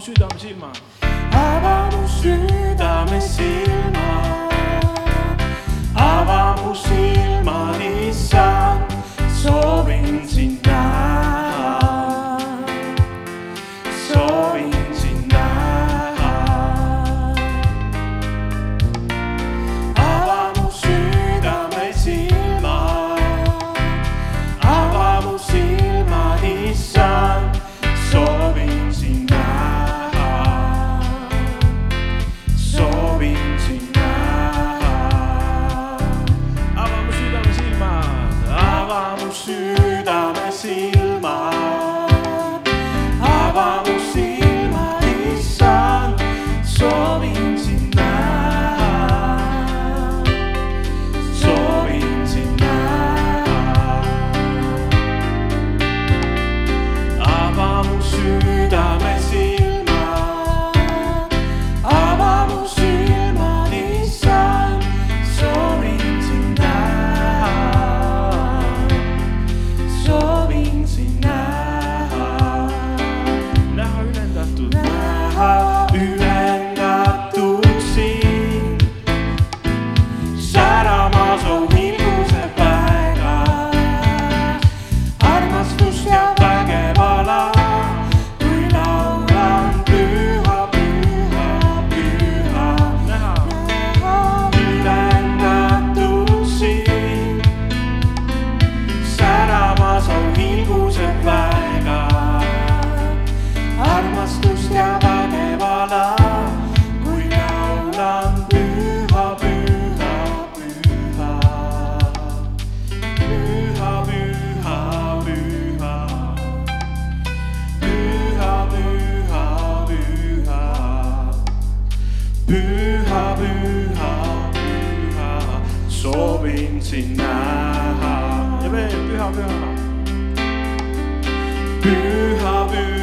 mu südame silma. ava mu südame silma, ava mu silmad, issand. soovin sind näha ja veel püha, püha. püha, püha.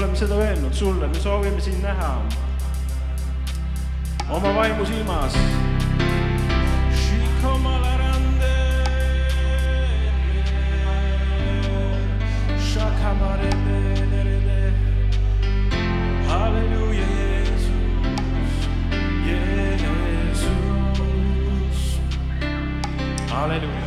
oleme seda öelnud sulle, me soovime sind näha oma vaimu silmas. halleluuja, Jeesus, Jeesus, halleluuja.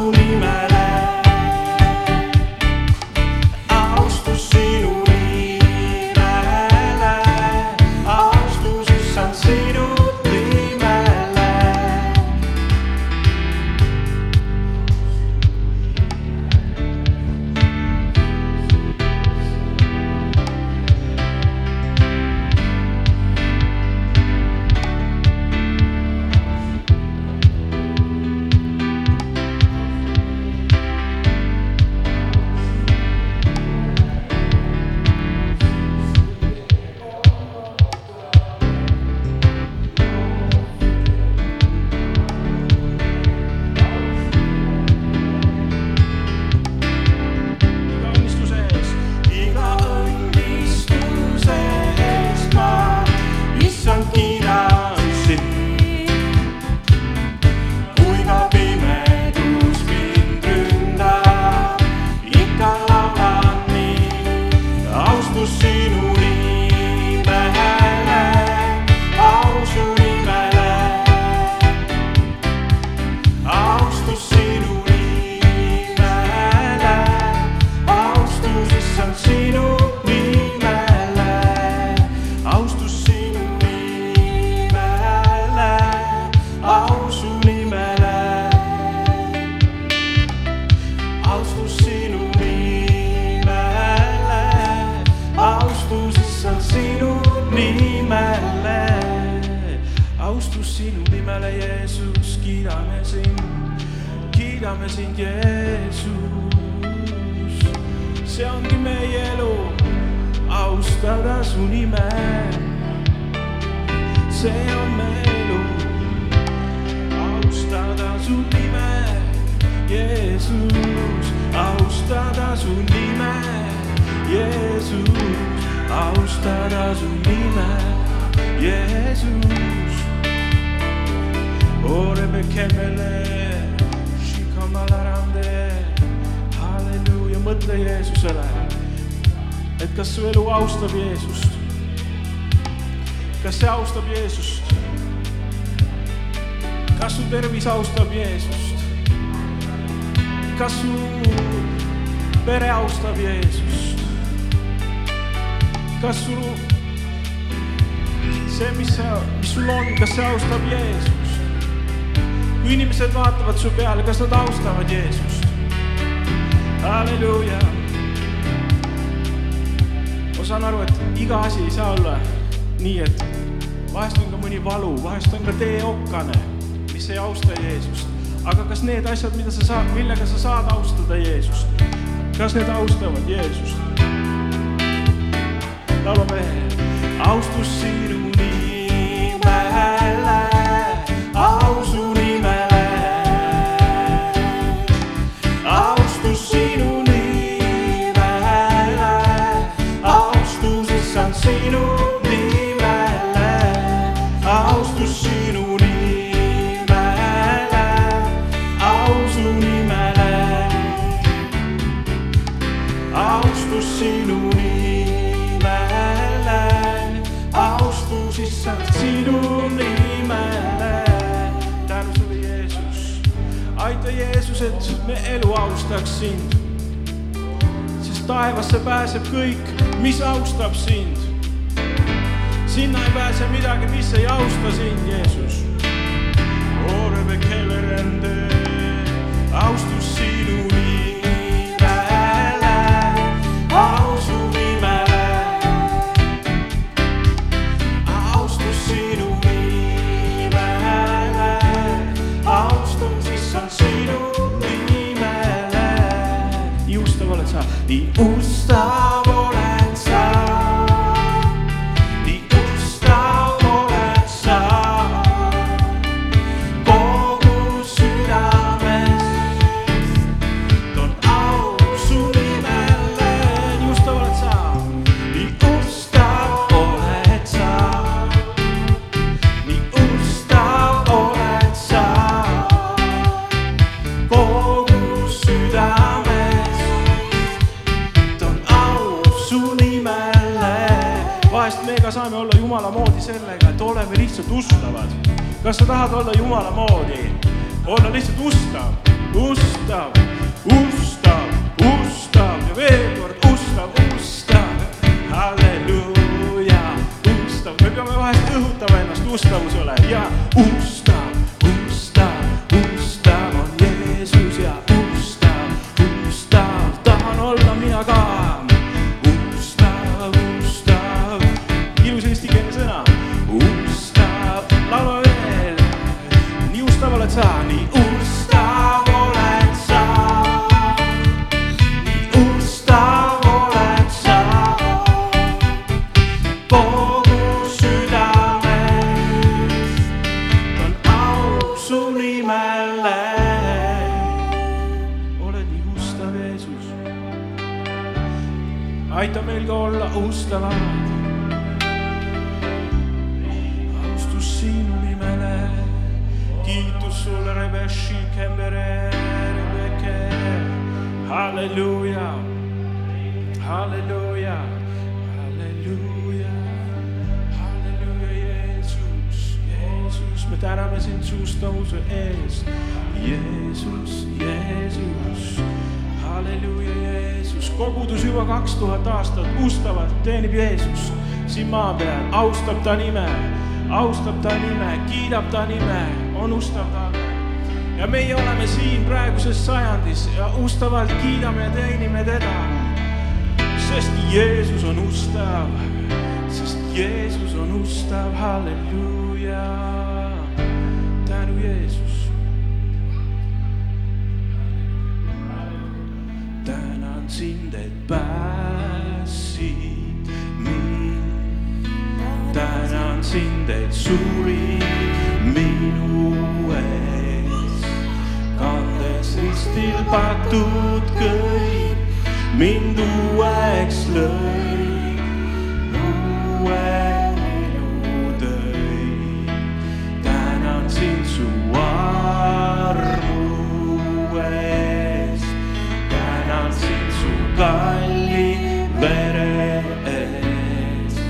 only matter. kiidame sind, kiidame sind, Jeesus. see ongi meie elu, austada su nime. see on meie elu, austada su nime, Jeesus, austada su nime, Jeesus, austada su nime, Jeesus. Orebe kemele, shikamalärande, halleluuja, mõtle Jeesusele. et kas su elu austab Jeesust? kas see austab Jeesust? kas su tervis austab Jeesust? kas su pere austab Jeesust? kas sul, see, mis sa, mis sul on, kas see austab Jeesust? Kui inimesed vaatavad su peale, kas nad austavad Jeesust? halleluuja. ma saan aru, et iga asi ei saa olla nii, et vahest on ka mõni valu, vahest on ka tee okkane, mis ei austa Jeesust. aga kas need asjad, mida sa saad, millega sa saad austada Jeesust, kas need austavad Jeesust? laulame austus sinu nimele, aita, Jeesus, et me elu austaks sind. sest taevasse pääseb kõik, mis austab sind. sinna ei pääse midagi, mis ei austa sind, Jeesus. Austus sinu tahad olla Jumala moodi? olla lihtsalt ustav, ustav, sulle, Rebeši, Kembere, Rebeke. halleluuja, halleluuja, halleluuja, halleluuja, Jeesus, Jeesus, me täname sind suustavuse eest. Jeesus, Jeesus, halleluuja, Jeesus, kogudus juba kaks tuhat aastat ustavalt teenib Jeesust siin maa peal, austab ta nime, austab ta nime, kiidab ta nime, on ustav talle. Ja meie oleme siin praeguses sajandis ja ustavalt kiidame ja teenime teda. sest Jeesus on ustav, sest Jeesus on ustav, halleluuja. tänu Jeesus. tänan sind, et päästsid mind. tänan sind, et surid raamatud kõik mind uueks lõi, uue elu tõi. tänan sind su armu eest, tänan sind su kalli vere eest,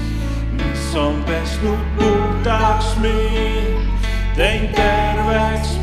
mis on pesnud puhtaks mind, teinud terveks.